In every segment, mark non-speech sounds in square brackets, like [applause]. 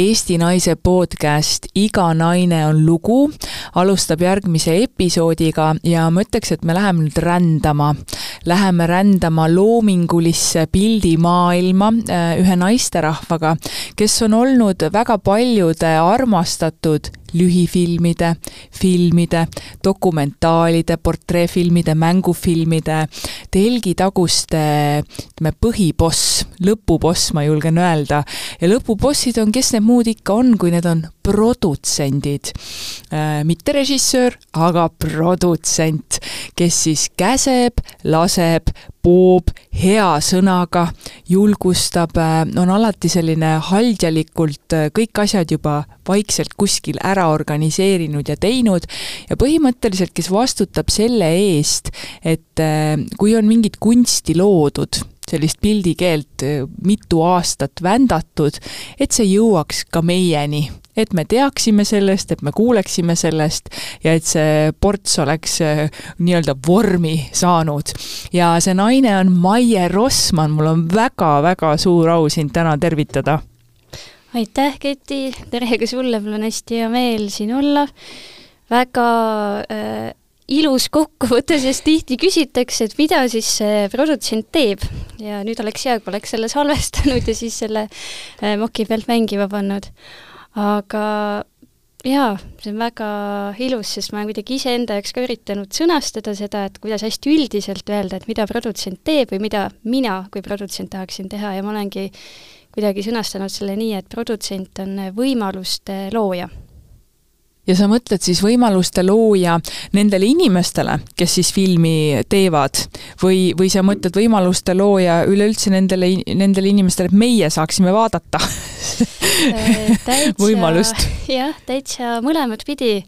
Eesti Naise podcast Iga naine on lugu alustab järgmise episoodiga ja ma ütleks, et me läheme nüüd rändama. Läheme rändama loomingulisse pildimaailma äh, ühe naisterahvaga, kes on olnud väga paljude armastatud lühifilmide, filmide, dokumentaalide, portreefilmide, mängufilmide, telgitaguste ütleme, põhiboss, lõpuboss, ma julgen öelda. ja lõpubossid on, kes need muud ikka on, kui need on produtsendid äh,. mitte režissöör, aga produtsent, kes siis käseb, laseb, poob hea sõnaga, julgustab, äh, on alati selline haldjalikult äh, kõik asjad juba vaikselt kuskil ära organiseerinud ja teinud ja põhimõtteliselt, kes vastutab selle eest, et äh, kui on mingit kunsti loodud, sellist pildikeelt mitu aastat vändatud, et see jõuaks ka meieni et me teaksime sellest, et me kuuleksime sellest ja et see ports oleks äh, nii-öelda vormi saanud. ja see naine on Maie Rossmann, mul on väga-väga suur au sind täna tervitada. aitäh, Keti, tere ka sulle, mul on hästi hea meel siin olla. väga äh, ilus kokkuvõte, sest tihti küsitakse, et mida siis see produtsent teeb ja nüüd oleks hea, kui oleks selle salvestanud ja siis selle äh, moki pealt mängima pannud aga jaa, see on väga ilus, sest ma olen kuidagi iseenda jaoks ka üritanud sõnastada seda, et kuidas hästi üldiselt öelda, et mida produtsent teeb või mida mina kui produtsent tahaksin teha. Ja ma olengi kuidagi sõnastanud selle nii, et produtsent on võimaluste looja ja sa mõtled siis võimaluste looja nendele inimestele, kes siis filmi teevad või, või sa mõtled võimaluste looja üleüldse nendele, nendele inimestele, et meie saaksime vaadata äh, [laughs] võimalust? jah, täitsa mõlemat pidi.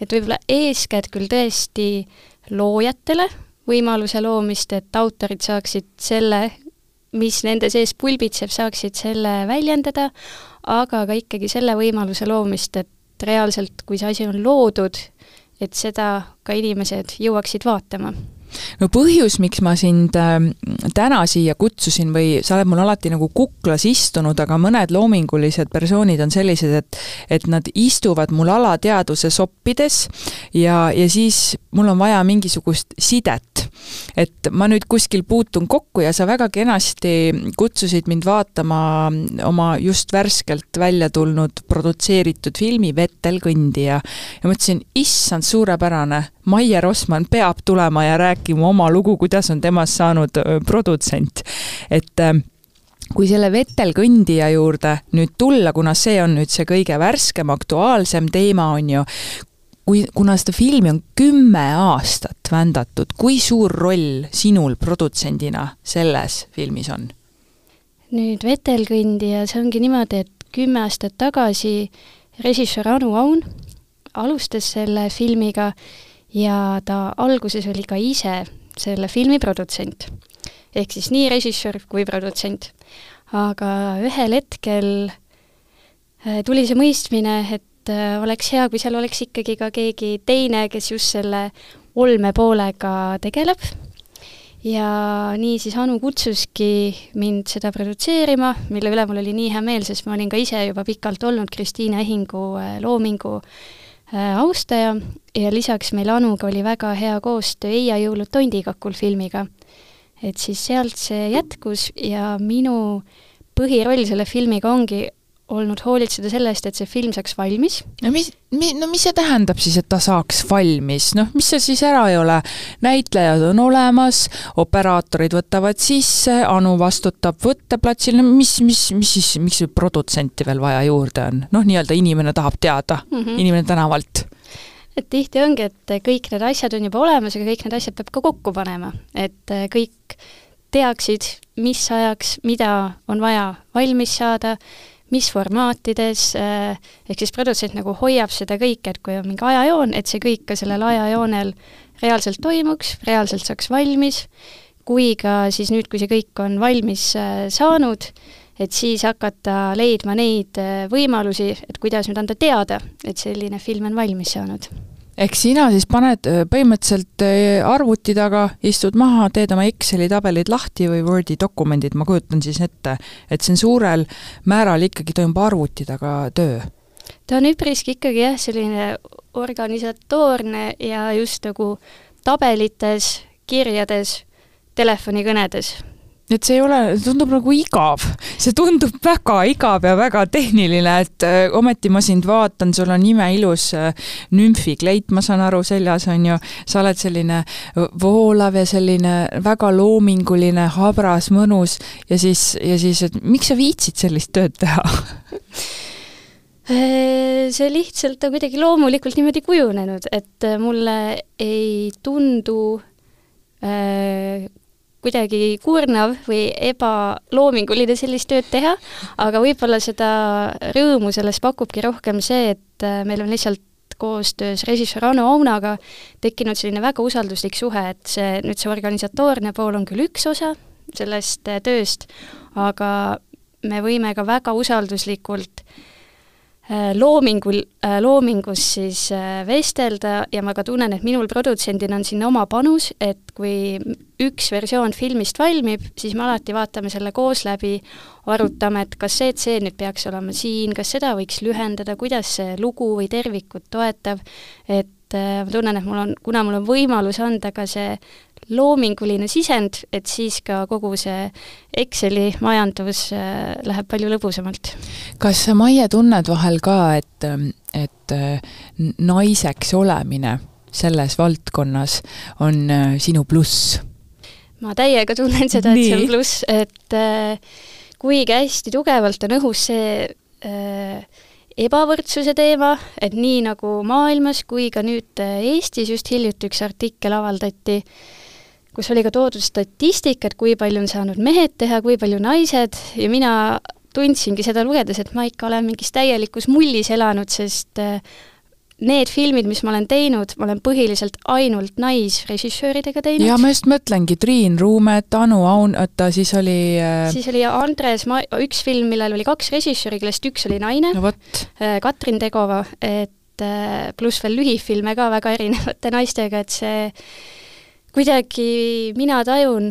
et võib-olla eeskätt küll tõesti loojatele võimaluse loomist, et autorid saaksid selle, mis nende sees pulbitseb, saaksid selle väljendada, aga ka ikkagi selle võimaluse loomist, et et reaalselt, kui see asi on loodud, et seda ka inimesed jõuaksid vaatama. No põhjus, miks ma sind äh, täna siia kutsusin või sa oled mul alati nagu kuklas istunud, aga mõned loomingulised persoonid on sellised, et et nad istuvad mul alateadvuse soppides ja, ja siis mul on vaja mingisugust sidet et ma nüüd kuskil puutun kokku ja sa väga kenasti kutsusid mind vaatama oma just värskelt välja tulnud produtseeritud filmi Vettel kõndija. ja mõtlesin, issand, suurepärane, Maie Rossmann peab tulema ja rääkima oma lugu, kuidas on temast saanud produtsent. et kui selle Vettel kõndija juurde nüüd tulla, kuna see on nüüd see kõige värskem, aktuaalsem teema, on ju, kui, kuna seda filmi on kümme aastat vändatud, kui suur roll sinul produtsendina selles filmis on? nüüd Vetelkõndija, see ongi niimoodi, et kümme aastat tagasi režissöör Anu Aun alustas selle filmiga ja ta alguses oli ka ise selle filmi produtsent. ehk siis nii režissöör kui produtsent. aga ühel hetkel äh, tuli see mõistmine, et et äh, oleks hea, kui seal oleks ikkagi ka keegi teine, kes just selle olmepoolega tegeleb. ja nii siis Anu kutsuski mind seda produtseerima, mille üle mul oli nii hea meel, sest ma olin ka ise juba pikalt olnud Kristiine Ehingu äh, loomingu äh, austaja ja lisaks meil Anuga oli väga hea koostöö Eia jõulud tondikakul filmiga. et siis sealt see jätkus ja minu põhiroll selle filmiga ongi olnud hoolitseda selle eest, et see film saaks valmis. no mis, mi-, no mis see tähendab siis, et ta saaks valmis, noh, mis seal siis ära ei ole? näitlejad on olemas, operaatorid võtavad sisse, Anu vastutab võtteplatsil, no mis, mis, mis siis, miks produtsenti veel vaja juurde on? noh, nii-öelda inimene tahab teada mm, -hmm. inimene tänavalt et tihti ongi, et kõik need asjad on juba olemas, aga kõik need asjad peab ka kokku panema, et kõik teaksid, mis ajaks, mida on vaja valmis saada mis formaatides, äh, ehk siis produtsent nagu hoiab seda kõike, et kui on mingi ajajoon, et see kõik ka sellel ajajoonel reaalselt toimuks, reaalselt saaks valmis, kui ka siis nüüd, kui see kõik on valmis äh, saanud, et siis hakata leidma neid äh, võimalusi, et kuidas nüüd anda teada, et selline film on valmis saanud ehk sina siis paned põhimõtteliselt arvuti taga, istud maha, teed oma Exceli tabelid lahti või Wordi dokumendid, ma kujutan siis ette, et see on suurel määral ikkagi toimub arvuti taga töö? ta on üpriski ikkagi jah, selline organisatoorne ja just nagu tabelites, kirjades, telefonikõnedes et see ei ole, tundub nagu igav, see tundub väga igav ja väga tehniline, et äh, ometi ma sind vaatan, sul on imeilus äh, nümfikleit, ma saan aru, seljas on ju, sa oled selline voolav ja selline väga loominguline, habras, mõnus ja siis, ja siis, et miks sa viitsid sellist tööd teha? Äh, see lihtsalt on kuidagi loomulikult niimoodi kujunenud, et mulle ei tundu äh, kuidagi kurnav või ebaloominguline sellist tööd teha, aga võib-olla seda rõõmu sellest pakubki rohkem see, et äh, meil on lihtsalt koostöös režissöör Anu Aunaga tekkinud selline väga usalduslik suhe, et see, nüüd see organisatoorne pool on küll üks osa sellest äh, tööst, aga me võime ka väga usalduslikult loomingul, äh, loomingus siis äh, vestelda ja ma ka tunnen, et minul produtsendina on sinna oma panus, et kui üks versioon filmist valmib, siis me alati vaatame selle koos läbi, arutame, et kas see tseen nüüd peaks olema siin, kas seda võiks lühendada, kuidas see lugu või tervikut toetab, et ma tunnen, et mul on, kuna mul on võimalus anda ka see loominguline sisend, et siis ka kogu see Exceli majandus äh, läheb palju lõbusamalt. kas sa, Maie, tunned vahel ka, et, et äh, naiseks olemine selles valdkonnas on äh, sinu pluss? ma täiega tunnen seda, et see on pluss, et kuigi hästi tugevalt on õhus see äh, ebavõrdsuse teema, et nii nagu maailmas kui ka nüüd Eestis just hiljuti üks artikkel avaldati äh, kus oli ka toodud statistika, et kui palju on saanud mehed teha, kui palju naised ja mina tundsingi seda lugedes, et ma ikka olen mingis täielikus mullis elanud, sest äh, need filmid, mis ma olen teinud, ma olen põhiliselt ainult naisrežissööridega teinud. ja ma just mõtlengi, Triin Ruumet, Anu Aun, oota, siis oli äh... siis oli Andres Ma-, üks film, millel oli kaks režissööri, kellest üks oli naine no,, äh, Katrin Tegova, et pluss veel lühifilme ka väga erinevate naistega, et see kuidagi mina tajun,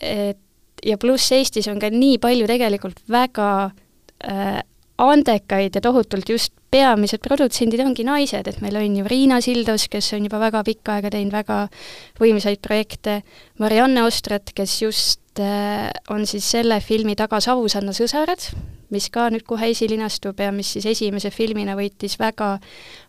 et ja pluss Eestis on ka nii palju tegelikult väga äh, andekaid ja tohutult just peamised produtsendid ongi naised, et meil on ju Riina Sildos, kes on juba väga pikka aega teinud väga võimsaid projekte, Marianne Ostrat, kes just äh, on siis selle filmi taga Savusanna sõsarad, mis ka nüüd kohe esilinastub ja mis siis esimese filmina võitis väga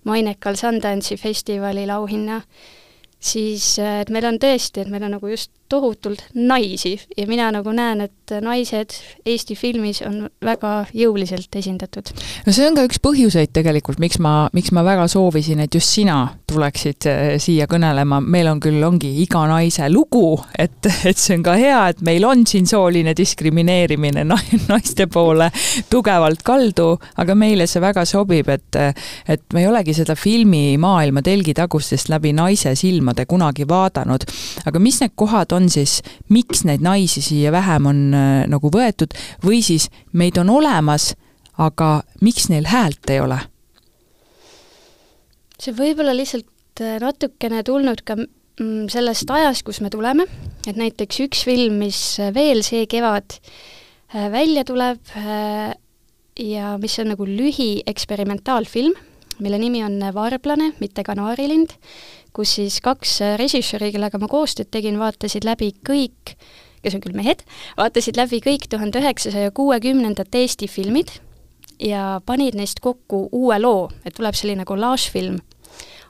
mainekal Sundance'i festivalil auhinna äh, siis äh, et meil on tõesti, et meil on nagu just tohutult naisi ja mina nagu näen, et naised Eesti filmis on väga jõuliselt esindatud. no see on ka üks põhjuseid tegelikult, miks ma, miks ma väga soovisin, et just sina tuleksid äh, siia kõnelema, meil on küll, ongi iga naise lugu, et, et see on ka hea, et meil on siin sooline diskrimineerimine naiste poole tugevalt kaldu, aga meile see väga sobib, et et me ei olegi seda filmimaailma telgitagustest läbi naise silmade kunagi vaadanud. aga mis need kohad on, on siis, miks neid naisi siia vähem on äh, nagu võetud või siis meid on olemas, aga miks neil häält ei ole? see võib olla lihtsalt äh, natukene tulnud ka mm, sellest ajast, kus me tuleme, et näiteks üks film, mis veel see kevad äh, välja tuleb ja mis on nagu lühieksperimentaalfilm, mille nimi on Varblane, mitte kanaarilind, kus siis kaks režissööri, kellega ma koostööd tegin, vaatasid läbi kõik, kes on küll mehed, vaatasid läbi kõik tuhande üheksasaja kuuekümnendate Eesti filmid ja panid neist kokku uue loo, et tuleb selline kollaažfilm.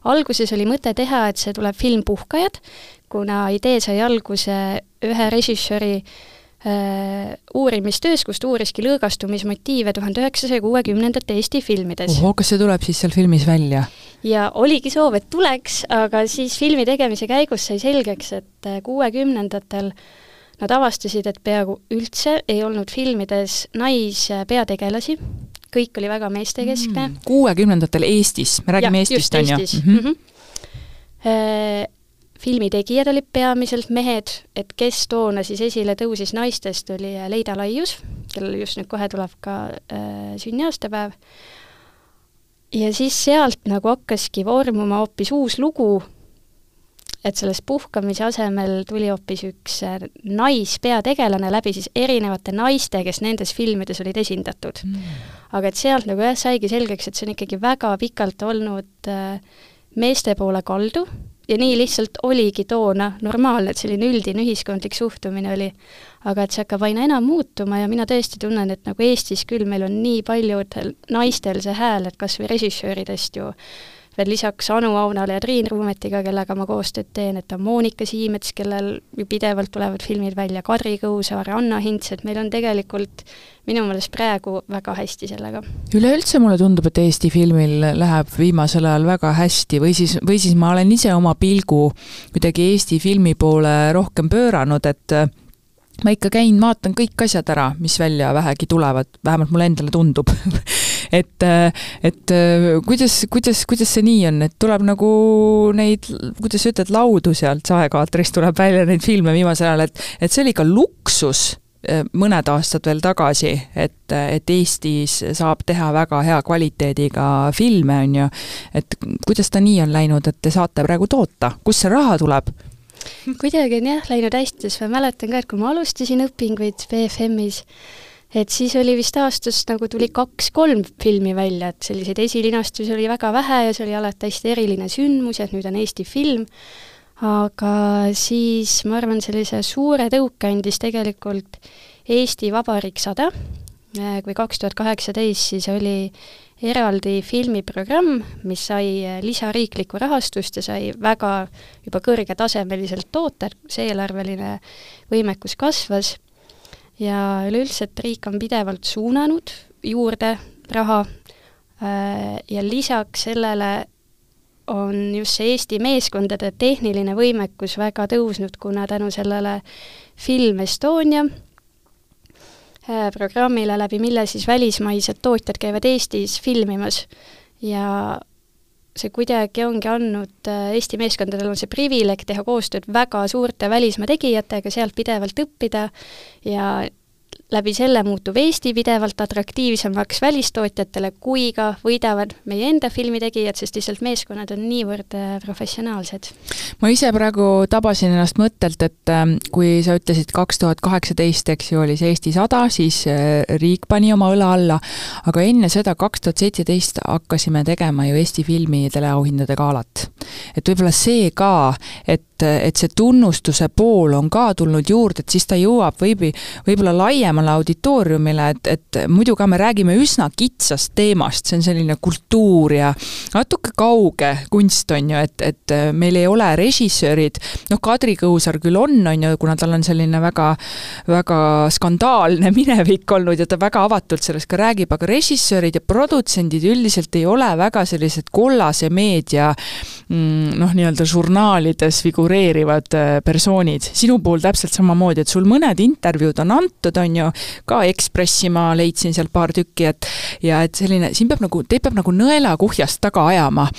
alguses oli mõte teha, et see tuleb film Puhkajad, kuna idee sai alguse ühe režissööri äh, Äh, uurimistöös, kus ta uuriski lõõgastumismotiive tuhande üheksasaja kuuekümnendate Eesti filmides. ohoh, kas see tuleb siis seal filmis välja? ja oligi soov, et tuleks, aga siis filmi tegemise käigus sai selgeks, et äh, kuuekümnendatel nad avastasid, et peaaegu üldse ei olnud filmides naispeategelasi, kõik oli väga meestekeskne mm,. kuuekümnendatel Eestis, me räägime ja, Eestist, on ju? -hmm filmitegijad olid peamiselt mehed, et kes toona siis esile tõusis naistest, oli Leida Laius, kellel just nüüd kohe tuleb ka äh, sünniaastapäev, ja siis sealt nagu hakkaski vormuma hoopis uus lugu, et sellest puhkamise asemel tuli hoopis üks äh, naispeategelane läbi siis erinevate naiste, kes nendes filmides olid esindatud. Mm.. aga et sealt nagu jah, saigi selgeks, et see on ikkagi väga pikalt olnud äh, meeste poole kaldu ja nii lihtsalt oligi toona normaalne, et selline üldine ühiskondlik suhtumine oli. aga et see hakkab aina enam muutuma ja mina tõesti tunnen, et nagu Eestis küll meil on nii paljudel naistel see hääl, et kas või režissööridest ju veel lisaks Anu Aunale ja Triin Ruumetiga, kellega ma koostööd teen, et on Monika Siimets, kellel ju pidevalt tulevad filmid välja, Kadri Kõusaar, Anna Hints, et meil on tegelikult minu meelest praegu väga hästi sellega. üleüldse mulle tundub, et Eesti filmil läheb viimasel ajal väga hästi või siis, või siis ma olen ise oma pilgu kuidagi Eesti filmi poole rohkem pööranud, et ma ikka käin, vaatan kõik asjad ära, mis välja vähegi tulevad, vähemalt mulle endale tundub [laughs] et, et kuidas, kuidas, kuidas see nii on, et tuleb nagu neid, kuidas sa ütled, laudu sealt saekaatrist tuleb välja neid filme viimasel ajal, et, et see oli ikka luksus eh, mõned aastad veel tagasi, et, et Eestis saab teha väga hea kvaliteediga filme, on ju, et kuidas ta nii on läinud, et te saate praegu toota, kust see raha tuleb? kuidagi on jah läinud hästi, sest ma mäletan ka, et kui ma alustasin õpinguid BFM-is, et siis oli vist aastas nagu tuli kaks-kolm filmi välja, et selliseid esilinastusi oli väga vähe ja see oli alati hästi eriline sündmus, et nüüd on Eesti film, aga siis ma arvan, sellise suure tõuke andis tegelikult Eesti Vabariik sada, kui kaks tuhat kaheksateist siis oli eraldi filmiprogramm, mis sai lisariiklikku rahastust ja sai väga juba kõrgetasemeliselt toota, see eelarveline võimekus kasvas ja üleüldse, et riik on pidevalt suunanud juurde raha äh, ja lisaks sellele on just see Eesti meeskondade tehniline võimekus väga tõusnud, kuna tänu sellele Film Estonia äh, programmile, läbi mille siis välismaised tootjad käivad Eestis filmimas ja see kuidagi ongi andnud äh, Eesti meeskondadel on see privileeg teha koostööd väga suurte välismaa tegijatega, sealt pidevalt õppida ja läbi selle muutub Eesti pidevalt atraktiivsemaks välistootjatele, kui ka võidavad meie enda filmitegijad, sest lihtsalt meeskonnad on niivõrd äh, professionaalsed. ma ise praegu tabasin ennast mõttelt, et ähm, kui sa ütlesid kaks tuhat kaheksateist, eks ju, oli see Eesti sada, siis äh, riik pani oma õla alla, aga enne seda, kaks tuhat seitseteist, hakkasime tegema ju Eesti filmi teleauhindade galat. et võib-olla see ka, et, et see tunnustuse pool on ka tulnud juurde, et siis ta jõuab võib-, võib-olla laiemale auditooriumile, et, et muidu ka me räägime üsna kitsast teemast, see on selline kultuur ja natuke kauge kunst, on ju, et, et meil ei ole režissöörid, noh, Kadri Kõusaar küll on, on ju, kuna tal on selline väga, väga skandaalne [laughs] minevik olnud ja ta väga avatult sellest ka räägib, aga režissöörid ja produtsendid üldiselt ei ole väga sellised kollase meedia mm, noh, nii-öelda žurnaalides figureerivad äh, persoonid. sinu puhul täpselt samamoodi, et sul mõned intervjuud on antud, on ju, ka Ekspressi ma leidsin sealt paar tükki, et ja et selline, siin peab nagu, teid peab nagu nõela kuhjast taga ajama.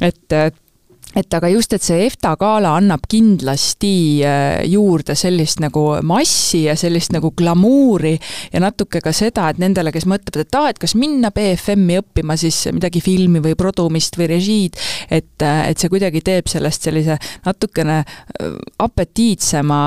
et et aga just, et see EFTA gala annab kindlasti äh, juurde sellist nagu massi ja sellist nagu glamuuri ja natuke ka seda, et nendele, kes mõtlevad, et aa, et kas minna BFM-i õppima siis midagi filmi või produmist või režiid, et, äh, et see kuidagi teeb sellest sellise natukene äh, apetiitsema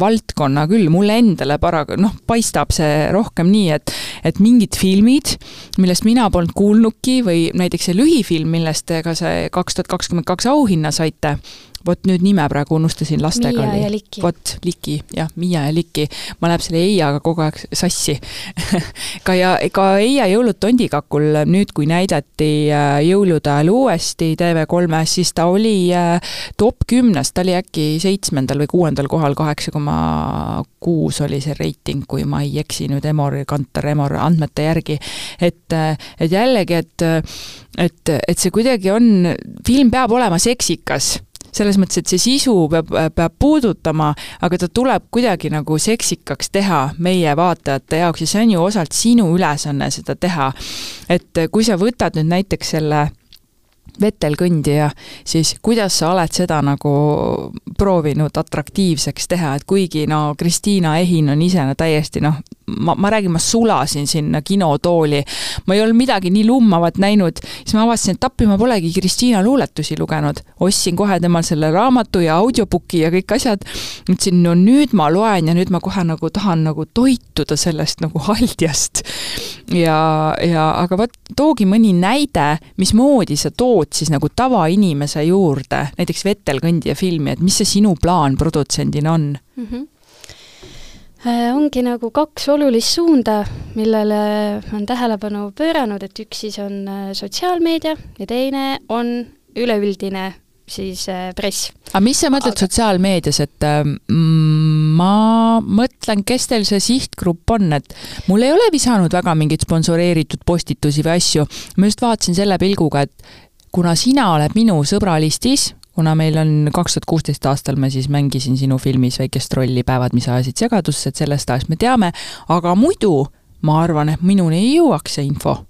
valdkonna küll, mulle endale paraku noh, paistab see rohkem nii, et et mingid filmid, millest mina polnud kuulnudki või näiteks see lühifilm, millest ka see kaks tuhat kakskümmend kaks auhinna saite vot nüüd nime praegu unustasin, lastega Miia oli. vot, Liki, jah, Miia ja Liki. ma läheb selle Eiaga kogu aeg sassi [laughs] ka ja, ka Eia jõulud tondikakul nüüd, kui näidati äh, jõulude ajal uuesti TV3-s, siis ta oli äh, top kümnes, ta oli äkki seitsmendal või kuuendal kohal, kaheksa koma kuus oli see reiting, kui ma ei eksi nüüd Emor, Kantar Emor andmete järgi. et, äh, et jällegi, et et, et see kuidagi on, film peab olema seksikas selles mõttes, et see sisu peab, peab puudutama, aga ta tuleb kuidagi nagu seksikaks teha meie vaatajate jaoks ja see on ju osalt sinu ülesanne seda teha. et kui sa võtad nüüd näiteks selle vetelkõndija, siis kuidas sa oled seda nagu proovinud atraktiivseks teha, et kuigi no Kristiina Ehin on ise no täiesti noh, ma, ma räägin, ma sulasin sinna kinotooli. ma ei olnud midagi nii lummavat näinud, siis ma avastasin, et appi, ma polegi Kristiina luuletusi lugenud. ostsin kohe temal selle raamatu ja audiobook'i ja kõik asjad. mõtlesin, no nüüd ma loen ja nüüd ma kohe nagu tahan nagu toituda sellest nagu haldjast. ja, ja aga vot toogi mõni näide, mismoodi sa tood siis nagu tavainimese juurde näiteks Vetelkõndija filmi, et mis see sinu plaan produtsendina on mm? -hmm ongi nagu kaks olulist suunda, millele on tähelepanu pööranud, et üks siis on äh, sotsiaalmeedia ja teine on üleüldine siis äh, press. aga mis sa mõtled aga... sotsiaalmeedias, et mm, ma mõtlen, kes teil see sihtgrupp on, et mul ei ole visanud väga mingeid sponsoreeritud postitusi või asju, ma just vaatasin selle pilguga, et kuna sina oled minu sõbralistis, kuna meil on kaks tuhat kuusteist aastal ma siis mängisin sinu filmis väikest rolli Päevad, mis ajasid segadusse, et sellest ajast me teame, aga muidu ma arvan, et minuni ei jõuaks see info.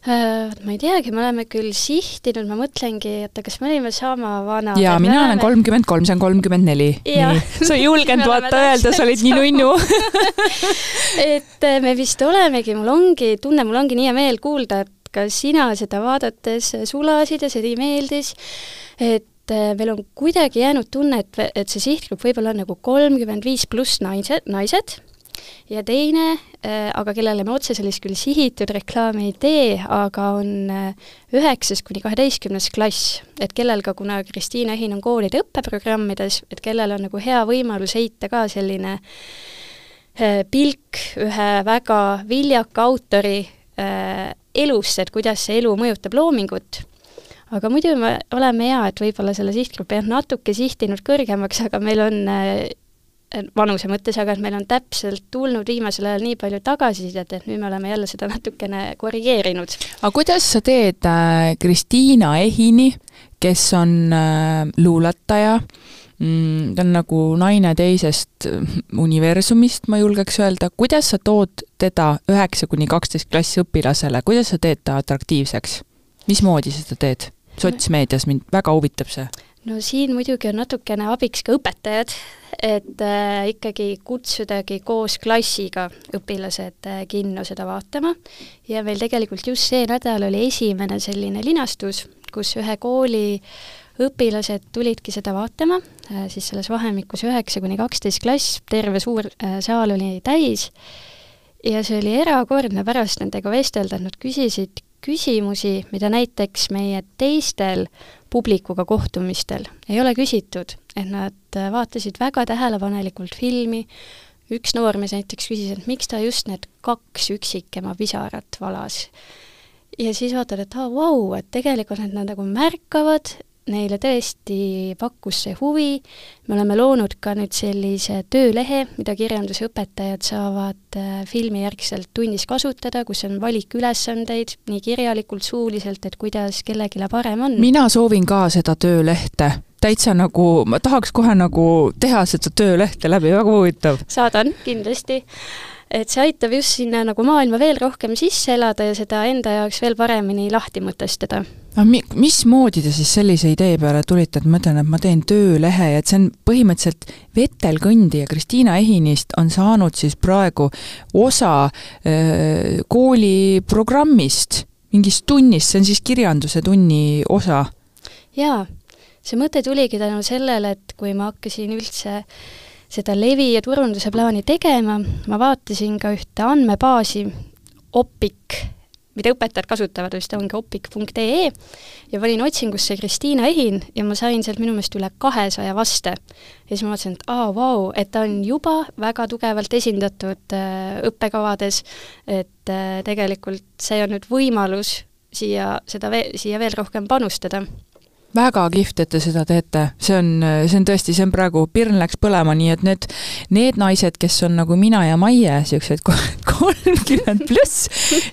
Äh, ma ei teagi, me oleme küll sihtinud, ma mõtlengi, oota, kas me olime sama vanad? jaa, mina olen kolmkümmend kolm, see on kolmkümmend neli. sa ei julgenud vaata öelda, sa olid nii nunnu. [laughs] Et äh, me vist olemegi, mul ongi tunne, mul ongi nii hea meel kuulda, et ka sina seda vaadates sulasid ja see meeldis et äh, meil on kuidagi jäänud tunne, et, et see sihtgrupp võib-olla on nagu kolmkümmend viis pluss naised, naised, ja teine, äh, aga kellele me otse sellist küll sihitud reklaami ei tee, aga on äh, üheksas kuni kaheteistkümnes klass, et kellel ka, kuna Kristiina Ehin on koolide õppeprogrammides, et kellel on nagu hea võimalus heita ka selline pilk ühe väga viljaka autori elusse, et kuidas see elu mõjutab loomingut aga muidu me oleme hea, et võib-olla selle sihtgrupi jah, natuke sihtinud kõrgemaks, aga meil on äh, vanuse mõttes, aga et meil on täpselt tulnud viimasel ajal nii palju tagasisidet, et nüüd me oleme jälle seda natukene korrigeerinud. aga kuidas sa teed äh, Kristiina Ehini, kes on äh, luuletaja mm,, ta on nagu naine teisest äh, universumist, ma julgeks öelda, kuidas sa tood teda üheksa kuni kaksteist klassi õpilasele, kuidas sa teed ta atraktiivseks? mismoodi sa seda teed? sotsmeedias, mind väga huvitab see. no siin muidugi on natukene abiks ka õpetajad, et äh, ikkagi kutsudagi koos klassiga õpilased äh, kinno seda vaatama ja meil tegelikult just see nädal oli esimene selline linastus, kus ühe kooli õpilased tulidki seda vaatama äh,, siis selles vahemikus üheksa kuni kaksteist klass, terve suur äh, saal oli täis. Ja see oli erakordne pärast nendega vestelda, et nad küsisid küsimusi, mida näiteks meie teistel publikuga kohtumistel ei ole küsitud, et nad vaatasid väga tähelepanelikult filmi, üks noormees näiteks küsis, et miks ta just need kaks üksikema pisarat valas. ja siis vaatad, et aa, vau, et tegelikult nad nagu märkavad, neile tõesti pakkus see huvi, me oleme loonud ka nüüd sellise töölehe, mida kirjandusõpetajad saavad äh, filmijärgselt tunnis kasutada, kus on valik ülesandeid nii kirjalikult, suuliselt, et kuidas kellelegi parem on. mina soovin ka seda töölehte täitsa nagu, ma tahaks kohe nagu teha seda töölehte läbi, väga huvitav. saadan, kindlasti et see aitab just sinna nagu maailma veel rohkem sisse elada ja seda enda jaoks veel paremini lahti mõtestada. no mi-, mismoodi te siis sellise idee peale tulite, et ma ütlen, et ma teen töölehe ja et see on põhimõtteliselt Vetelkõndi ja Kristiina Ehinist on saanud siis praegu osa öö, kooliprogrammist, mingist tunnist, see on siis kirjanduse tunni osa? jaa, see mõte tuligi tänu sellele, et kui ma hakkasin üldse seda levi- ja turunduse plaani tegema, ma vaatasin ka ühte andmebaasi, Opik, mida õpetajad kasutavad, vist ongi opik.ee, ja panin otsingusse Kristiina Ehin ja ma sain sealt minu meelest üle kahesaja vaste. ja siis ma mõtlesin, et aa, vau, et ta on juba väga tugevalt esindatud äh, õppekavades, et äh, tegelikult see on nüüd võimalus siia, seda siia veel rohkem panustada väga kihvt, et te seda teete, see on, see on tõesti, see on praegu, pirn läks põlema, nii et need, need naised, kes on nagu mina ja Maie, niisugused [laughs] kolmkümmend pluss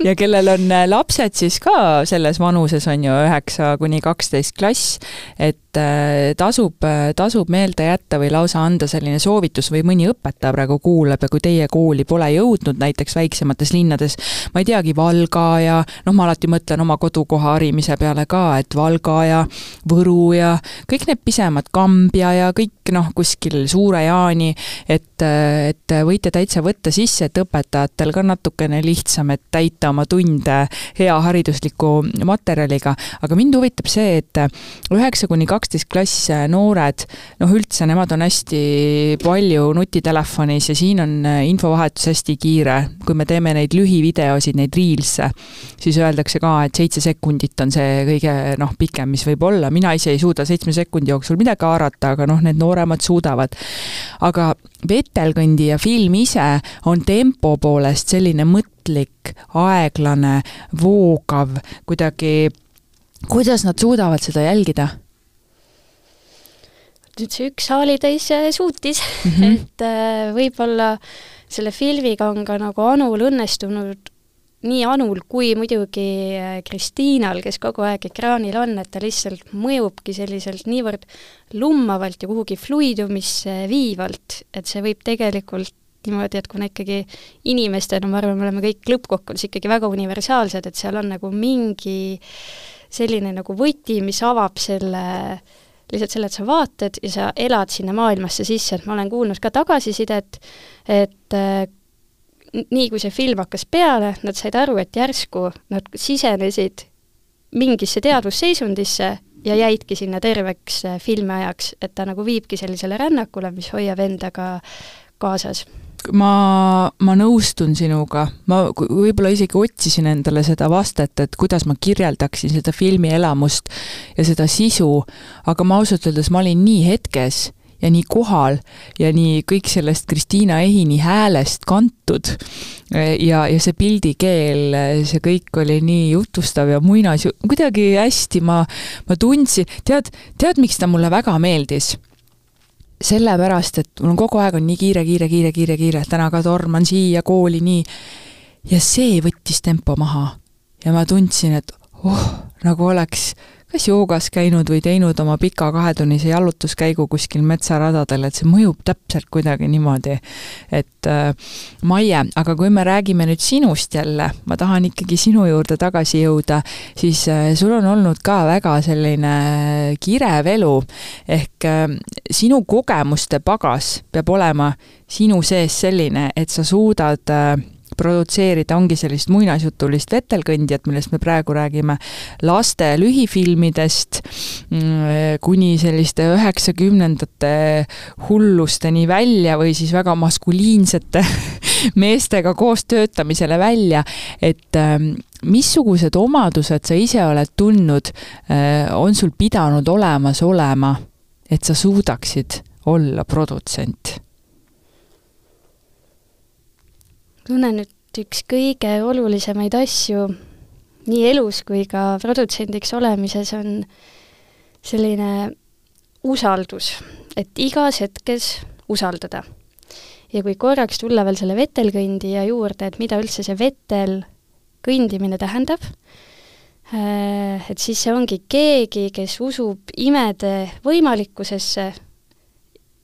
ja kellel on lapsed siis ka selles vanuses, on ju, üheksa kuni kaksteist klass, et et äh, tasub, tasub meelde jätta või lausa anda selline soovitus või mõni õpetaja praegu kuulab ja kui teie kooli pole jõudnud näiteks väiksemates linnades, ma ei teagi, Valga ja noh, ma alati mõtlen oma kodukoha harimise peale ka, et Valga ja Võru ja kõik need pisemad, Kambja ja kõik noh, kuskil Suure-Jaani, et, et võite täitsa võtta sisse, et õpetajatel ka natukene lihtsam, et täita oma tunde hea haridusliku materjaliga, aga mind huvitab see, et üheksa kuni kaksteist klass noored, noh üldse nemad on hästi palju nutitelefonis ja siin on infovahetus hästi kiire. kui me teeme neid lühivideosid, neid reels'e, siis öeldakse ka, et seitse sekundit on see kõige noh, pikem, mis võib olla, mina ise ei suuda seitsme sekundi jooksul midagi haarata, aga noh, need nooremad suudavad. aga vetelkõndija film ise on tempo poolest selline mõtlik, aeglane, voogav, kuidagi, kuidas nad suudavad seda jälgida? nüüd see üks saalitäis suutis mm, -hmm. et äh, võib-olla selle filmiga on ka nagu Anul õnnestunud nii Anul kui muidugi äh, Kristiinal, kes kogu aeg ekraanil on, et ta lihtsalt mõjubki selliselt niivõrd lummavalt ja kuhugi fluidumisse viivalt, et see võib tegelikult niimoodi, et kuna ikkagi inimestena, ma arvan, me oleme kõik lõppkokkuvõttes ikkagi väga universaalsed, et seal on nagu mingi selline nagu võti, mis avab selle lihtsalt selle, et sa vaatad ja sa elad sinna maailmasse sisse, et ma olen kuulnud ka tagasisidet, et äh, nii kui see film hakkas peale, nad said aru, et järsku nad sisenesid mingisse teadvusseisundisse ja jäidki sinna terveks äh, filmi ajaks, et ta nagu viibki sellisele rännakule, mis hoiab endaga kaasas. Ma, ma nõustun sinuga, ma võib-olla isegi otsisin endale seda vastet, et kuidas ma kirjeldaksin seda filmi elamust ja seda sisu, aga ma ausalt öeldes, ma olin nii hetkes ja nii kohal ja nii kõik sellest Kristiina Ehini häälest kantud. ja, ja see pildikeel, see kõik oli nii jutustav ja muinas, kuidagi hästi ma, ma tundsin, tead, tead, miks ta mulle väga meeldis? sellepärast, et mul on kogu aeg on nii kiire, kiire, kiire, kiire, kiire, täna ka torman siia kooli nii. ja see võttis tempo maha. ja ma tundsin, et oh, nagu oleks kas joogas käinud või teinud oma pika kahetunnise jalutuskäigu kuskil metsaradadel, et see mõjub täpselt kuidagi niimoodi. et äh, Maie, aga kui me räägime nüüd sinust jälle, ma tahan ikkagi sinu juurde tagasi jõuda, siis äh, sul on olnud ka väga selline kirev elu, ehk äh, sinu kogemuste pagas peab olema sinu sees selline, et sa suudad äh, produtseerida, ongi sellist muinasjutulist vetelkõndjat, millest me praegu räägime, laste lühifilmidest mm, kuni selliste üheksakümnendate hullusteni välja või siis väga maskuliinsete [laughs] meestega koos töötamisele välja, et ähm, missugused omadused sa ise oled tundnud, äh, on sul pidanud olemas olema, et sa suudaksid olla produtsent tunnen, et üks kõige olulisemaid asju nii elus kui ka produtsendiks olemises on selline usaldus, et igas hetkes usaldada. ja kui korraks tulla veel selle vetelkõndija juurde, et mida üldse see vetel kõndimine tähendab, äh, et siis see ongi keegi, kes usub imede võimalikkusesse,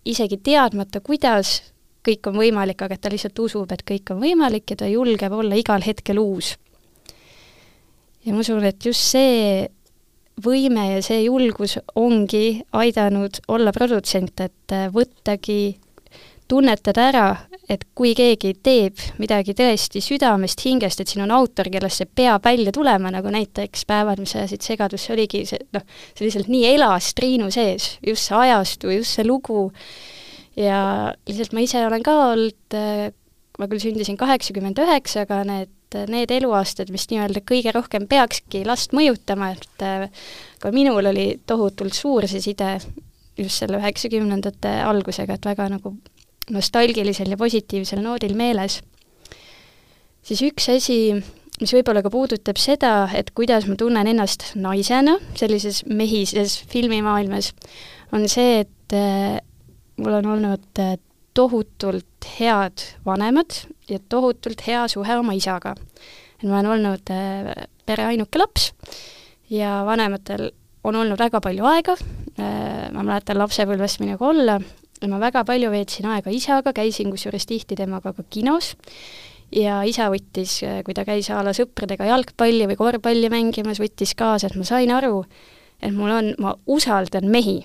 isegi teadmata, kuidas kõik on võimalik, aga et ta lihtsalt usub, et kõik on võimalik ja ta julgeb olla igal hetkel uus. ja ma usun, et just see võime ja see julgus ongi aidanud olla produtsent, et võttagi, tunnetada ära, et kui keegi teeb midagi tõesti südamest, hingest, et siin on autor, kellest see peab välja tulema, nagu näiteks Päevad, mis ajasid segadusse, oligi see noh, see lihtsalt nii elas Triinu sees, just see ajastu, just see lugu, ja lihtsalt ma ise olen ka olnud, äh, ma küll sündisin kaheksakümmend üheksa, aga need, need eluaastad, mis nii-öelda kõige rohkem peakski last mõjutama, et äh, ka minul oli tohutult suur see side just selle üheksakümnendate algusega, et väga nagu nostalgilisel ja positiivsel noodil meeles. siis üks asi, mis võib-olla ka puudutab seda, et kuidas ma tunnen ennast naisena sellises mehises filmimaailmas, on see, et äh, mul on olnud äh, tohutult head vanemad ja tohutult hea suhe oma isaga. et ma olen olnud äh, pere ainuke laps ja vanematel on olnud väga palju aega, äh, ma mäletan lapsepõlvest minuga olla ma väga palju veetsin aega isaga, käisin kusjuures tihti temaga ka kinos ja isa võttis, kui ta käis a la sõpradega jalgpalli või korvpalli mängimas, võttis kaasa, et ma sain aru, et mul on, ma usaldan mehi.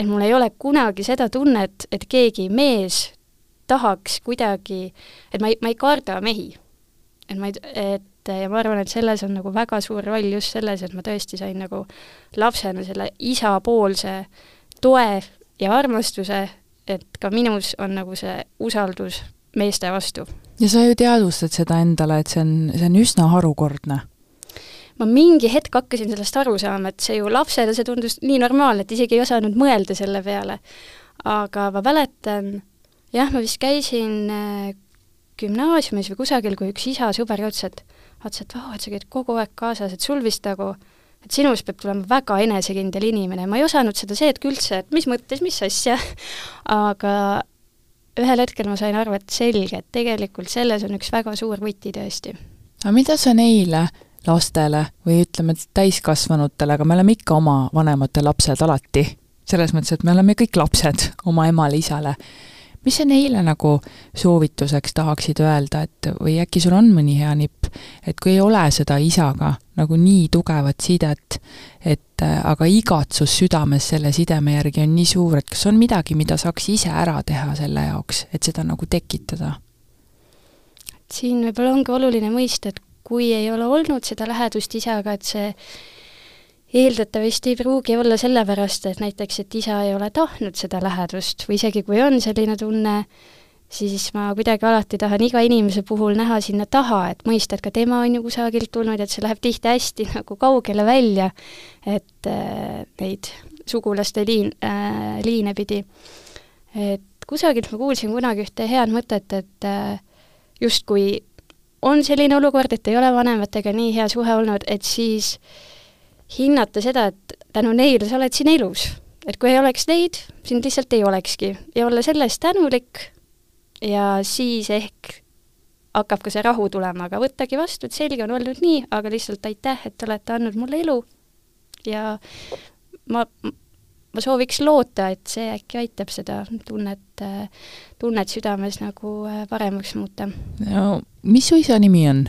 Et mul ei ole kunagi seda tunnet, et keegi mees tahaks kuidagi, et ma ei, ma ei karda mehi. et ma ei, et ja ma arvan, et selles on nagu väga suur roll just selles, et ma tõesti sain nagu lapsena selle isapoolse toe ja armastuse, et ka minus on nagu see usaldus meeste vastu. ja sa ju teadvustad seda endale, et see on, see on üsna harukordne? Ma mingi hetk hakkasin sellest aru saama, et see ju lapsele, see tundus nii normaalne, et isegi ei osanud mõelda selle peale. aga ma mäletan, jah, ma vist käisin äh, gümnaasiumis või kusagil, kui üks isa sõber ütles, et vaatasin, et vau, et sa käid kogu aeg kaasas, et sul vist nagu et sinust peab tulema väga enesekindel inimene, ma ei osanud seda seetki üldse, et mis mõttes, mis asja, [laughs] aga ühel hetkel ma sain aru, et selge, et tegelikult selles on üks väga suur võti tõesti. aga mida sa neile lastele või ütleme, täiskasvanutele, aga me oleme ikka oma vanemate lapsed alati, selles mõttes, et me oleme kõik lapsed oma emale-isale, mis sa neile nagu soovituseks tahaksid öelda, et või äkki sul on mõni hea nipp, et kui ei ole seda isaga nagu nii tugevat sidet, et aga igatsus südames selle sideme järgi on nii suur, et kas on midagi, mida saaks ise ära teha selle jaoks, et seda nagu tekitada? siin võib-olla ongi oluline mõista, et kui ei ole olnud seda lähedust isaga, et see eeldatavasti ei pruugi olla sellepärast, et näiteks, et isa ei ole tahtnud seda lähedust või isegi kui on selline tunne, siis ma kuidagi alati tahan iga inimese puhul näha sinna taha, et mõista, et ka tema on ju kusagilt tulnud, et see läheb tihti hästi [laughs] nagu kaugele välja, et äh, neid sugulaste liin äh,, liine pidi. et kusagilt ma kuulsin kunagi ühte head mõtet, et äh, justkui on selline olukord, et ei ole vanematega nii hea suhe olnud, et siis hinnata seda, et tänu neile sa oled siin elus. et kui ei oleks neid, sind lihtsalt ei olekski ja olla selle eest tänulik ja siis ehk hakkab ka see rahu tulema, aga võttagi vastu, et selge on olnud nii, aga lihtsalt aitäh, et te olete andnud mulle elu ja ma, ma sooviks loota, et see äkki aitab seda tunnet, tunnet südames nagu äh, paremaks muuta. no mis su isa nimi on?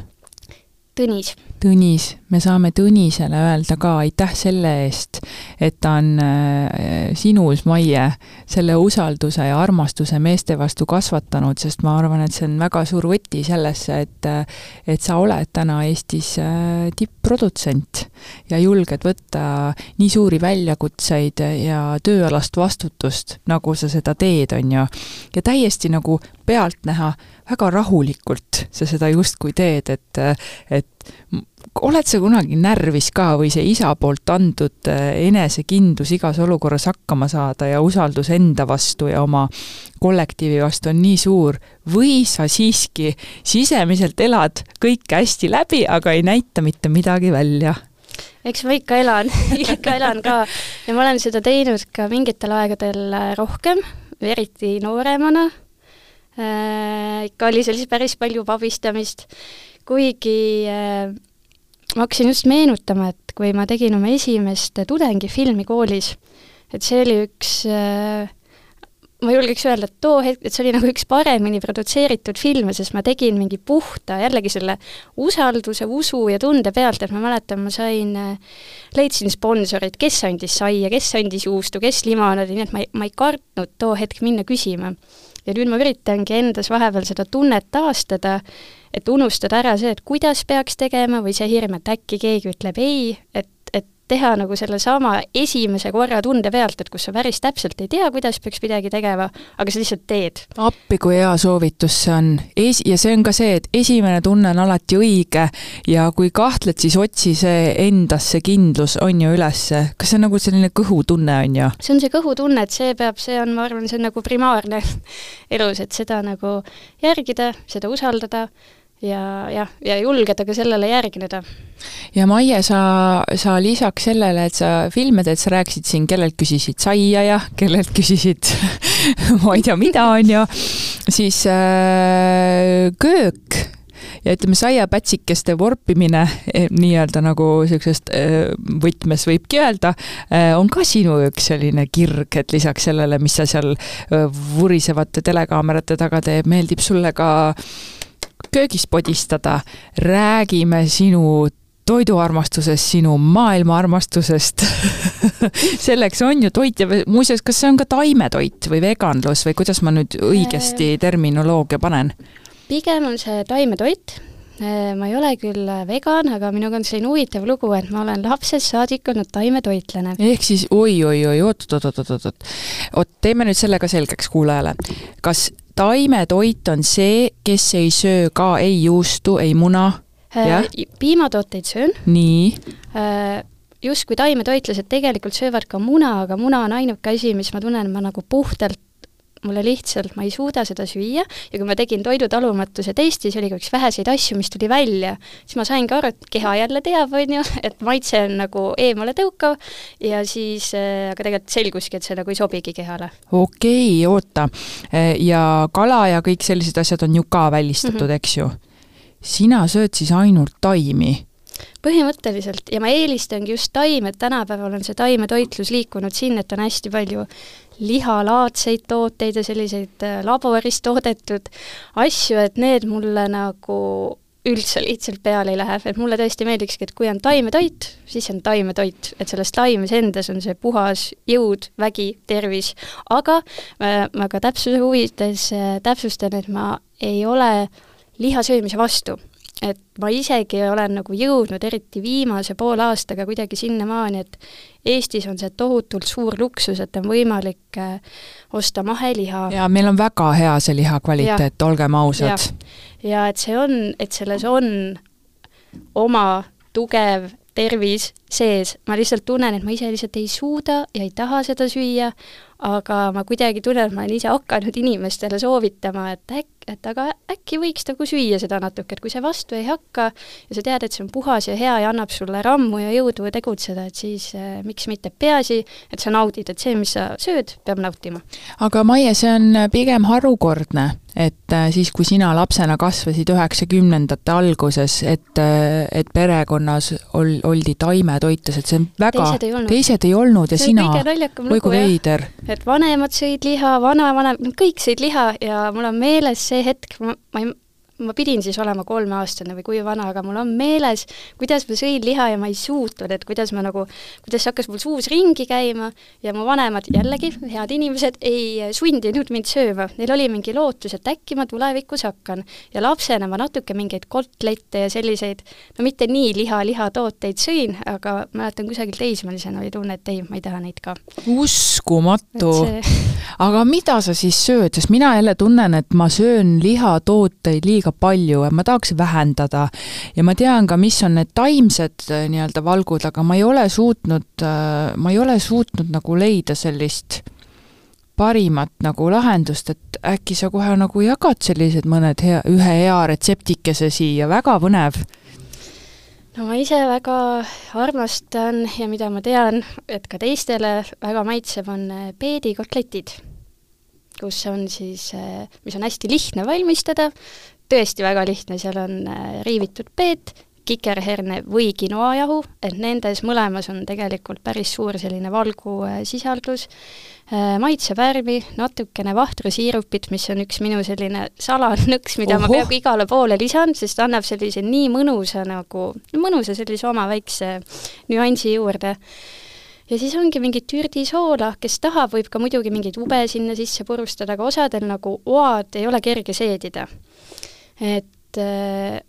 Tõnis. Tõnis, me saame Tõnisele öelda ka aitäh selle eest, et ta on äh, sinus, Maie, selle usalduse ja armastuse meeste vastu kasvatanud, sest ma arvan, et see on väga suur võti sellesse, et et sa oled täna Eestis äh, tipp-produtsent ja julged võtta nii suuri väljakutseid ja tööalast vastutust, nagu sa seda teed, on ju. ja täiesti nagu pealtnäha väga rahulikult sa seda justkui teed, et, et oled sa kunagi närvis ka või see isa poolt antud eh, enesekindlus igas olukorras hakkama saada ja usaldus enda vastu ja oma kollektiivi vastu on nii suur? Või sa siiski sisemiselt elad kõike hästi läbi, aga ei näita mitte midagi välja? eks ma ikka elan [laughs] [laughs] ikka elan ka. Ja ma olen seda teinud ka mingitel aegadel rohkem, eriti nooremana. Äh,, ikka oli seal siis päris palju pabistamist, kuigi äh, ma hakkasin just meenutama, et kui ma tegin oma esimest tudengifilmi koolis, et see oli üks äh, ma julgeks öelda, et too hetk, et see oli nagu üks paremini produtseeritud filme, sest ma tegin mingi puhta jällegi selle usalduse, usu ja tunde pealt, et ma mäletan, ma sain, leidsin sponsorid, kes andis saia, kes andis juustu, kes limonaadi, nii et ma ei, ma ei kartnud too hetk minna küsima ja nüüd ma üritangi endas vahepeal seda tunnet taastada, et unustada ära see, et kuidas peaks tegema või see hirm, et äkki keegi ütleb ei, et, teha nagu sellesama esimese korra tunde pealt, et kus sa päris täpselt ei tea, kuidas peaks midagi tegema, aga sa lihtsalt teed. appi, kui hea soovitus see on. Es-, ja see on ka see, et esimene tunne on alati õige ja kui kahtled, siis otsi see endas see kindlus, on ju, ülesse. kas see on nagu selline kõhutunne, on ju? see on see kõhutunne, et see peab, see on, ma arvan, see on nagu primaarne [laughs] elus, et seda nagu järgida, seda usaldada ja jah, ja julgeda ka sellele järgneda. ja Maie, sa, sa lisaks sellele, et sa filme teed, sa rääkisid siin, kellelt küsisid saia ja kellelt [laughs] küsisid [laughs] ma ei tea, mida, on ju, siis äh, köök ja ütleme, saiapätsikeste vorpimine eh, nii-öelda nagu niisugusest eh, võtmes võibki öelda, eh, on ka sinu üks selline kirg, et lisaks sellele, mis sa seal vurisevate telekaamerate taga teed, meeldib sulle ka köögis podistada, räägime sinu toiduarmastusest, sinu maailmaarmastusest [laughs] selleks on ju toit ja muuseas, kas see on ka taimetoit või veganlus või kuidas ma nüüd õigesti terminoloogia panen? pigem on see taimetoit, äh, ma ei ole küll vegan, aga minuga on selline huvitav lugu, et ma olen lapsest saadik olnud taimetoitlane. ehk siis oi-oi-oi, oot-oot-oot-oot-oot, oot, teeme nüüd selle ka selgeks kuulajale. kas taimetoit on see, kes ei söö ka ei juustu, ei muna? Äh, piimatooteid söön. nii äh, justkui taimetoitlased tegelikult söövad ka muna, aga muna on ainuke asi, mis ma tunnen, ma nagu puhtalt mulle lihtsalt, ma ei suuda seda süüa ja kui ma tegin toidutalumatuse testi, see oli ka üks väheseid asju, mis tuli välja, siis ma saingi aru, et keha jälle teab, on ju, [laughs] et maitse on nagu eemale tõukav ja siis äh,, aga tegelikult selguski, et see nagu ei sobigi kehale. okei okay,, oota. Äh, ja kala ja kõik sellised asjad on ju ka välistatud mm, -hmm. eks ju? sina sööd siis ainult taimi põhimõtteliselt ja ma eelistangi just taime, et tänapäeval on see taimetoitlus liikunud sinna, et on hästi palju lihalaadseid tooteid ja selliseid äh, laboris toodetud asju, et need mulle nagu üldse lihtsalt peale ei lähe, et mulle tõesti meeldikski, et kui on taimetoit, siis on taimetoit, et selles taimes endas on see puhas jõud, vägi, tervis, aga äh, ma ka täpsuse huvides äh, täpsustan, et ma ei ole liha söömise vastu et ma isegi olen nagu jõudnud, eriti viimase poole aastaga kuidagi sinnamaani, et Eestis on see tohutult suur luksus, et on võimalik äh, osta maheliha. ja meil on väga hea see liha kvaliteet, olgem ausad. ja et see on, et selles on oma tugev tervis sees, ma lihtsalt tunnen, et ma ise lihtsalt ei suuda ja ei taha seda süüa, aga ma kuidagi tunnen, et ma olen ise hakanud inimestele soovitama, et äkki, et aga äkki võiks nagu süüa seda natuke, et kui see vastu ei hakka ja sa tead, et see on puhas ja hea ja annab sulle rammu ja jõudu tegutseda, et siis äh, miks mitte, peaasi, et sa naudid, et see, mis sa sööd, peab nautima. aga Maie, see on pigem harukordne, et äh, siis, kui sina lapsena kasvasid üheksakümnendate alguses, et, äh, et perekonnas ol-, oldi taimetoitlased, see on väga, teised ei olnud, teised ei olnud ja see sina, oi kui veider. Et vanemad sõid liha, vanavanem, kõik sõid liha ja mul on meeles see hetk, ma, ma ei, ma pidin siis olema kolmeaastane või kui vana, aga mul on meeles, kuidas ma sõin liha ja ma ei suutnud, et kuidas ma nagu, kuidas hakkas mul suus ringi käima ja mu vanemad jällegi, head inimesed, ei sundinud mind sööma. Neil oli mingi lootus, et äkki ma tulevikus hakkan. ja lapsena ma natuke mingeid kotlette ja selliseid, no mitte nii liha, lihatooteid sõin, aga mäletan kusagil teismelisena oli tunne, et ei, ma ei taha neid ka. uskumatu! See... aga mida sa siis sööd, sest mina jälle tunnen, et ma söön lihatooteid liiga liiga palju ja ma tahaks vähendada. ja ma tean ka, mis on need taimsed äh, nii-öelda valgud, aga ma ei ole suutnud, äh, ma ei ole suutnud nagu leida sellist parimat nagu lahendust, et äkki sa kohe nagu jagad sellised mõned hea, ühe hea retseptikese siia, väga põnev no ma ise väga armastan ja mida ma tean, et ka teistele väga maitseb, on äh, peedikotletid, kus on siis, mis on hästi lihtne valmistada, tõesti väga lihtne, seal on äh, riivitud peet, kikerherne või quinoajahu, et nendes mõlemas on tegelikult päris suur selline valgu äh, sisaldus, äh, maitsevärvi, natukene vahtrasiirupit, mis on üks minu selline salanõks, mida Oho. ma peaaegu igale poole lisan, sest annab sellise nii mõnusa nagu, mõnusa sellise oma väikse nüansi juurde. Ja siis ongi mingit türdisoola, kes tahab, võib ka muidugi mingeid ube sinna sisse purustada, aga osadel nagu oad ei ole kerge seedida et äh,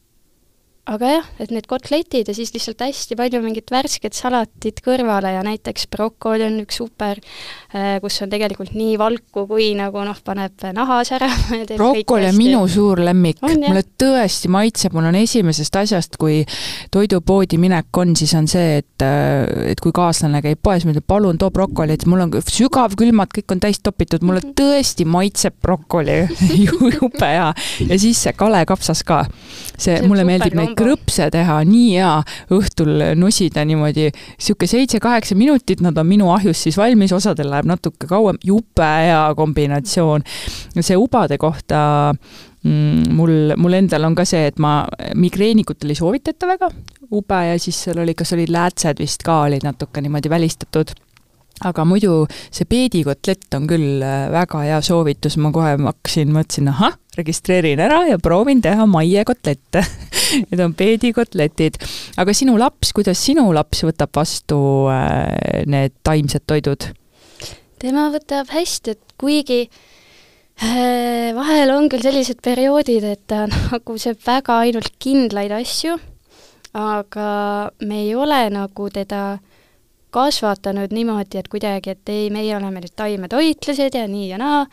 aga jah, et need kotletid ja siis lihtsalt hästi palju mingit värsket salatit kõrvale ja näiteks brokoli on üks super, äh, kus on tegelikult nii valku kui nagu noh, paneb nahas ära. [laughs] brokoli on minu suur lemmik, mulle tõesti maitseb, mul on esimesest asjast, kui toidupoodi minek on, siis on see, et, äh, et kui kaaslane käib poes, ma ütlen, palun too brokoli, et mul on sügavkülmad, kõik on täis topitud, mulle mhm. tõesti maitseb brokoli [laughs] jube hea. ja siis see kalekapsas ka. see, see, mulle meeldib neid krõpse teha, nii hea õhtul nosida niimoodi, niisugune seitse-kaheksa minutit, nad on minu ahjus siis valmis, osadel läheb natuke kauem, jube hea kombinatsioon. see ubade kohta mm, mul, mul endal on ka see, et ma, migreenikut ei soovitata väga, ube ja siis seal oli, kas olid läätsed vist ka olid natuke niimoodi välistatud. Aga muidu see peedikotlett on küll äh, väga hea soovitus, ma kohe hakkasin, mõtlesin, ahah, registreerin ära ja proovin teha Maie kotlette [laughs] Need on peedikotletid. aga sinu laps, kuidas sinu laps võtab vastu äh, need taimsed toidud? tema võtab hästi, et kuigi äh, vahel on küll sellised perioodid, et ta [laughs] nagu sööb väga ainult kindlaid asju, aga me ei ole nagu teda kasvatanud niimoodi, et kuidagi, et ei, meie oleme nüüd taimetoitlased ja nii ja naa,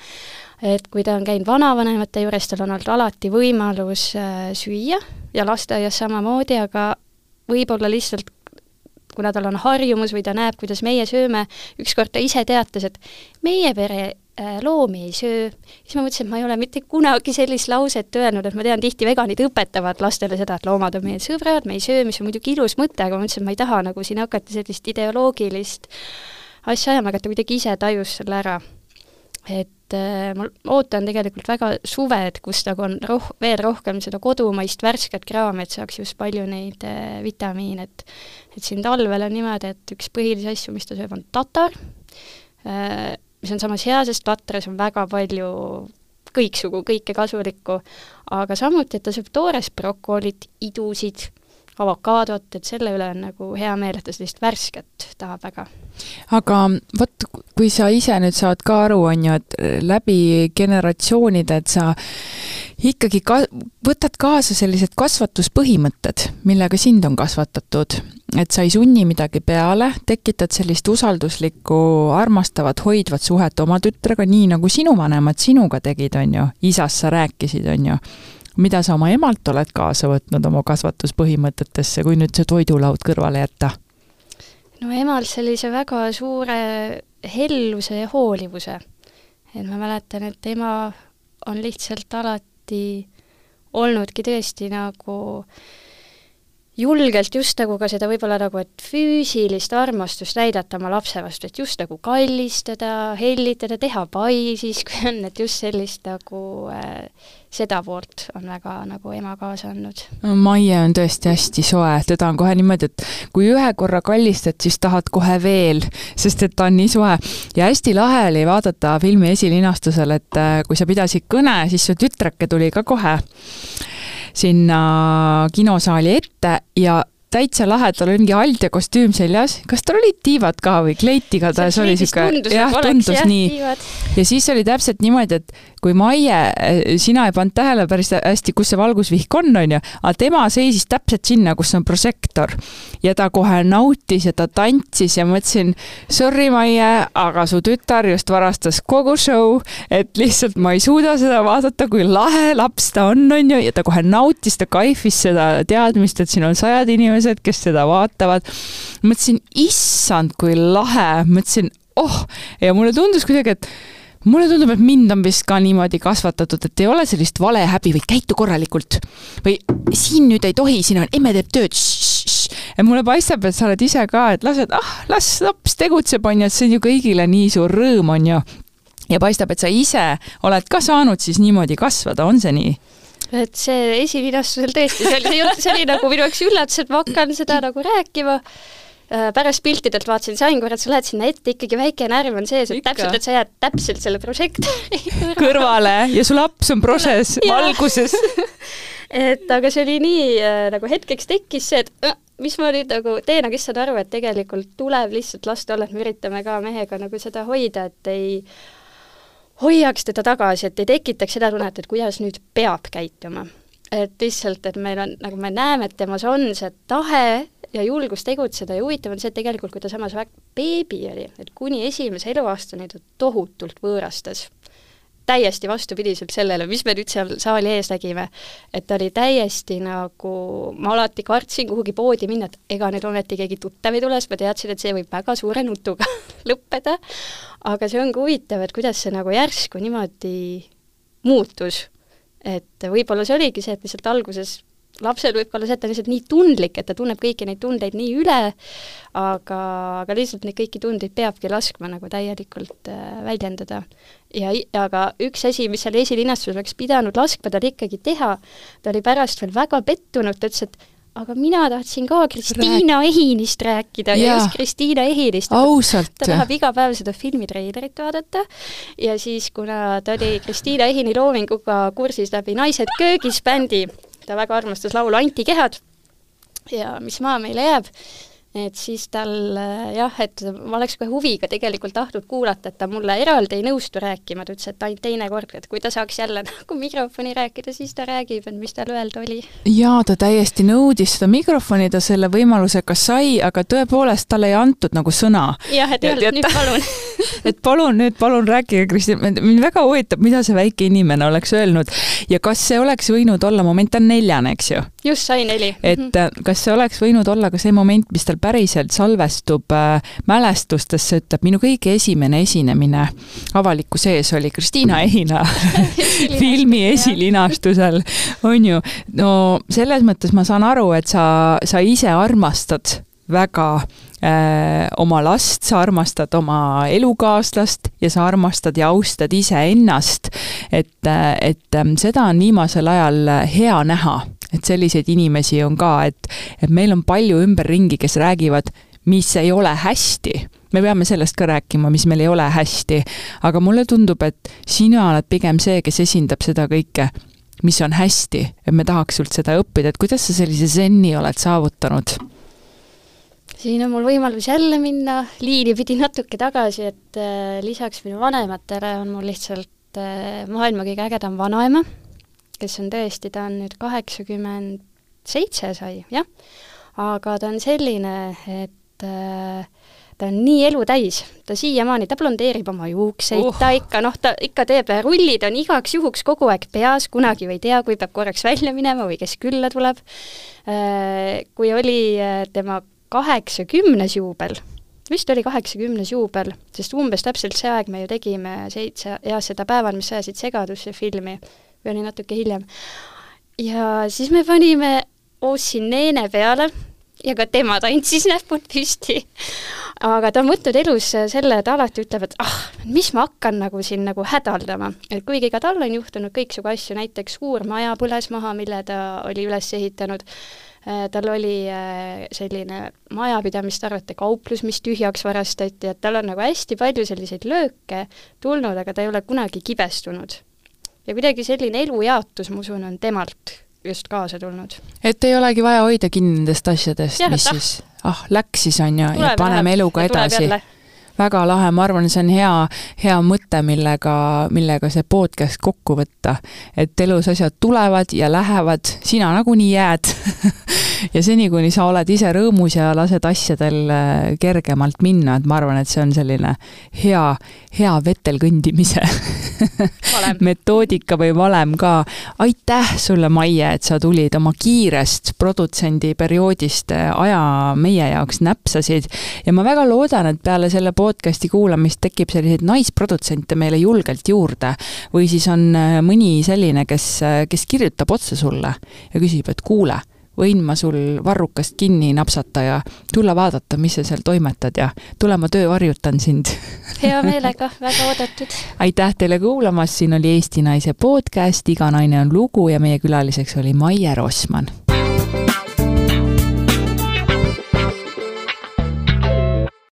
et kui ta on käinud vanavanemate juures, tal on olnud alati võimalus äh, süüa ja lasteaias samamoodi, aga võib-olla lihtsalt kuna tal on harjumus või ta näeb, kuidas meie sööme, ükskord ta ise teatas, et meie pere Äh, loomi ei söö, siis ma mõtlesin, et ma ei ole mitte kunagi sellist lauset öelnud, et ma tean, tihti veganid õpetavad lastele seda, et loomad on meie sõbrad, me ei söö, mis on muidugi ilus mõte, aga ma mõtlesin, et ma ei taha nagu siin hakata sellist ideoloogilist asja ajama, aga ta kuidagi ise tajus selle ära. et äh, ma ootan tegelikult väga suve, et kus nagu on roh-, veel rohkem seda kodumaist värsket kraami, et saaks just palju neid äh, vitamiine, et et siin talvel on niimoodi, et üks põhilisi asju, mis ta sööb, on tatar äh,, mis on samas hea, sest latras on väga palju kõiksugu, kõike kasulikku, aga samuti, et ta sööb toores brokolit, idusid, avokaadot, et selle üle on nagu hea meel, et ta sellist värsket tahab väga. aga vot, kui sa ise nüüd saad ka aru, on ju, et läbi generatsioonide, et sa ikkagi ka-, võtad kaasa sellised kasvatuspõhimõtted, millega sind on kasvatatud et sa ei sunni midagi peale, tekitad sellist usalduslikku, armastavat, hoidvat suhet oma tütrega, nii nagu sinu vanemad sinuga tegid, on ju, isast sa rääkisid, on ju. Mida sa oma emalt oled kaasa võtnud oma kasvatuspõhimõtetesse, kui nüüd see toidulaud kõrvale jätta? no emal sellise väga suure helluse ja hoolivuse. et ma mäletan, et ema on lihtsalt alati olnudki tõesti nagu julgelt just nagu ka seda võib-olla nagu, et füüsilist armastust näidata oma lapse vastu, et just nagu kallistada, hellitada, teha pai siis, [laughs] kui on, et just sellist nagu äh, seda poolt on väga nagu ema kaasa andnud. Maie on tõesti hästi soe, teda on kohe niimoodi, et kui ühe korra kallistad, siis tahad kohe veel, sest et ta on nii soe. ja hästi lahe oli vaadata filmi esilinastusel, et äh, kui sa pidasid kõne, siis su tütreke tuli ka kohe sinna kinosaali ette ja täitsa lahe, tal oli mingi haldja kostüüm seljas, kas tal olid tiivad ka või kleit igatahes oli siuke, jah, tundus jah, nii. ja siis oli täpselt niimoodi, et kui Maie, sina ei pannud tähele päris hästi, kus see valgusvihk on, onju, aga tema seisis täpselt sinna, kus on prožektor. ja ta kohe nautis ja ta tantsis ja mõtlesin, sorry, Maie, aga su tütar just varastas kogu show, et lihtsalt ma ei suuda seda vaadata, kui lahe laps ta on, onju, ja ta kohe nautis, ta kaifis seda teadmist, et siin on sajad inimesed, inimesed, kes seda vaatavad. mõtlesin, issand, kui lahe, mõtlesin, oh, ja mulle tundus kuidagi, et mulle tundub, et mind on vist ka niimoodi kasvatatud, et ei ole sellist valehäbi või käitu korralikult. või siin nüüd ei tohi, siin on, emme teeb tööd. ja mulle paistab, et sa oled ise ka, et lased, ah, las laps tegutseb, on ju, et see on ju kõigile nii suur rõõm, on ju. ja paistab, et sa ise oled ka saanud siis niimoodi kasvada, on see nii? Et see esivinastusel tõesti, see oli, see oli nagu minu jaoks üllatus, et ma hakkan seda nagu rääkima. Äh, pärast piltidelt vaatasin, sain korra, et sa lähed sinna ette, ikkagi väike närv on sees, et Ikka. täpselt, et sa jääd täpselt selle prožektori kõrvale. Ja su laps on proses valguses. [laughs] Et aga see oli nii äh, nagu hetkeks tekkis see, et äh, mis ma nüüd nagu teen, aga issand aru, et tegelikult tuleb lihtsalt lasta olla, et me üritame ka mehega nagu seda hoida, et ei hoiaks teda tagasi, et ei tekitaks seda tunnet, et kuidas nüüd peab käituma. et lihtsalt, et meil on, nagu me näeme, et temas on see tahe ja julgus tegutseda ja huvitav on see, et tegelikult kui ta samas beebi oli, et kuni esimese eluaastani ta tohutult võõrastas täiesti vastupidiselt sellele, mis me nüüd seal saali ees nägime. et ta oli täiesti nagu, ma alati kartsin kuhugi poodi minna, et ega nüüd ometi keegi tuttav ei tule, sest ma teadsin, et see võib väga suure nutuga [laughs] lõppeda. aga see ongi huvitav, et kuidas see nagu järsku niimoodi muutus. et võib-olla see oligi see, et lihtsalt alguses lapsel võib ka olla see, et ta on lihtsalt nii tundlik, et ta tunneb kõiki neid tundeid nii üle, aga, aga lihtsalt neid kõiki tundeid peabki laskma nagu täielikult äh, väljendada. ja, aga üks asi, mis seal esilinastusel oleks pidanud laskma tal ikkagi teha, ta oli pärast veel väga pettunud, ta ütles, et aga mina tahtsin ka Kristiina. Ehinist rääkida ja just Kristiina Ehinist. ta tahab iga päev seda filmi treilerit vaadata ja siis, kuna ta oli Kristiina Ehini loominguga kursis läbi Naised köögis bändi, ta väga armastas laulu Antikehad ja Mis maa meile jääb, et siis tal äh, jah, et ma oleks kohe huviga tegelikult tahtnud kuulata, et ta mulle eraldi ei nõustu rääkima, ta ütles, et ainult teinekord, et kui ta saaks jälle [laughs] nagu mikrofoni rääkida, siis ta räägib, et mis tal öelda oli. jaa, ta täiesti nõudis seda mikrofoni, ta selle võimaluse ka sai, aga tõepoolest talle ei antud nagu sõna. jah, et öeldi, et nüüd palun [laughs] et palun nüüd, palun rääkige, Kristin, mind väga huvitab, mida see väike inimene oleks öelnud ja kas see oleks võinud olla, moment on neljane, eks ju? just, sai neli. et mhm. kas see oleks võinud olla ka see moment, mis tal päriselt salvestub äh, mälestustesse, ütleb, minu kõige esimene esinemine avalikkuse ees oli Kristiina Ehina [laughs] [laughs] filmi esilinastusel, on ju. no selles mõttes ma saan aru, et sa, sa ise armastad väga äh, oma last, sa armastad oma elukaaslast ja sa armastad ja austad iseennast. et, äh, et äh, seda on viimasel ajal hea näha et selliseid inimesi on ka, et, et meil on palju ümberringi, kes räägivad, mis ei ole hästi. me peame sellest ka rääkima, mis meil ei ole hästi. aga mulle tundub, et sina oled pigem see, kes esindab seda kõike, mis on hästi, et me tahaks sult seda õppida, et kuidas sa sellise zenni oled saavutanud? siin on mul võimalus jälle minna liini pidi natuke tagasi, et äh, lisaks minu vanematele on mul lihtsalt äh, maailma kõige ägedam vanaema kes on tõesti, ta on nüüd kaheksakümmend seitse sai, jah, aga ta on selline, et äh, ta on nii elutäis, ta siiamaani, ta blondeerib oma juukseid uh., ta ikka noh, ta ikka teeb, rullid on igaks juhuks kogu aeg peas, kunagi ei tea, kui peab korraks välja minema või kes külla tuleb. Äh, kui oli äh, tema kaheksakümnes juubel, vist oli kaheksakümnes juubel, sest umbes täpselt see aeg me ju tegime seitse, jah, seda Päeval, mis ajasid segadusse filmi või oli natuke hiljem. ja siis me panime Ossi neene peale ja ka tema tantsis näpud püsti. aga ta on võtnud elus selle, et alati ütleb, et ah, mis ma hakkan nagu siin nagu hädaldama. et kuigi ka tal on juhtunud kõiksugu asju, näiteks suur maja põles maha, mille ta oli üles ehitanud, äh, tal oli äh, selline majapidamist arvate kauplus, mis tühjaks varastati, et tal on nagu hästi palju selliseid lööke tulnud, aga ta ei ole kunagi kibestunud ja kuidagi selline elujaotus, ma usun, on temalt just kaasa tulnud. et ei olegi vaja hoida kinni nendest asjadest, mis ah. siis, ah, läks siis on ju, ja paneme eluga edasi. Väga lahe, ma arvan, see on hea, hea mõte, millega, millega see podcast kokku võtta. et elus asjad tulevad ja lähevad, sina nagunii jääd. [laughs] Ja seni, kuni sa oled ise rõõmus ja lased asjadel äh, kergemalt minna, et ma arvan, et see on selline hea, hea vetel kõndimise [laughs] metoodika või valem ka. aitäh sulle, Maie, et sa tulid oma kiirest produtsendi perioodist äh, aja meie jaoks näpsasid. Ja ma väga loodan, et peale selle podcast'i kuulamist tekib selliseid naisprodutsente meile julgelt juurde või siis on äh, mõni selline, kes, kes kirjutab otse sulle ja küsib, et kuule võin ma sul varrukast kinni napsata ja tulla vaadata, mis sa seal toimetad ja tule ma töövarjutan sind. Hea meelega, väga oodatud. aitäh teile kuulamast, siin oli Eesti Naise podcast Iga naine on lugu ja meie külaliseks oli Maie Rossmann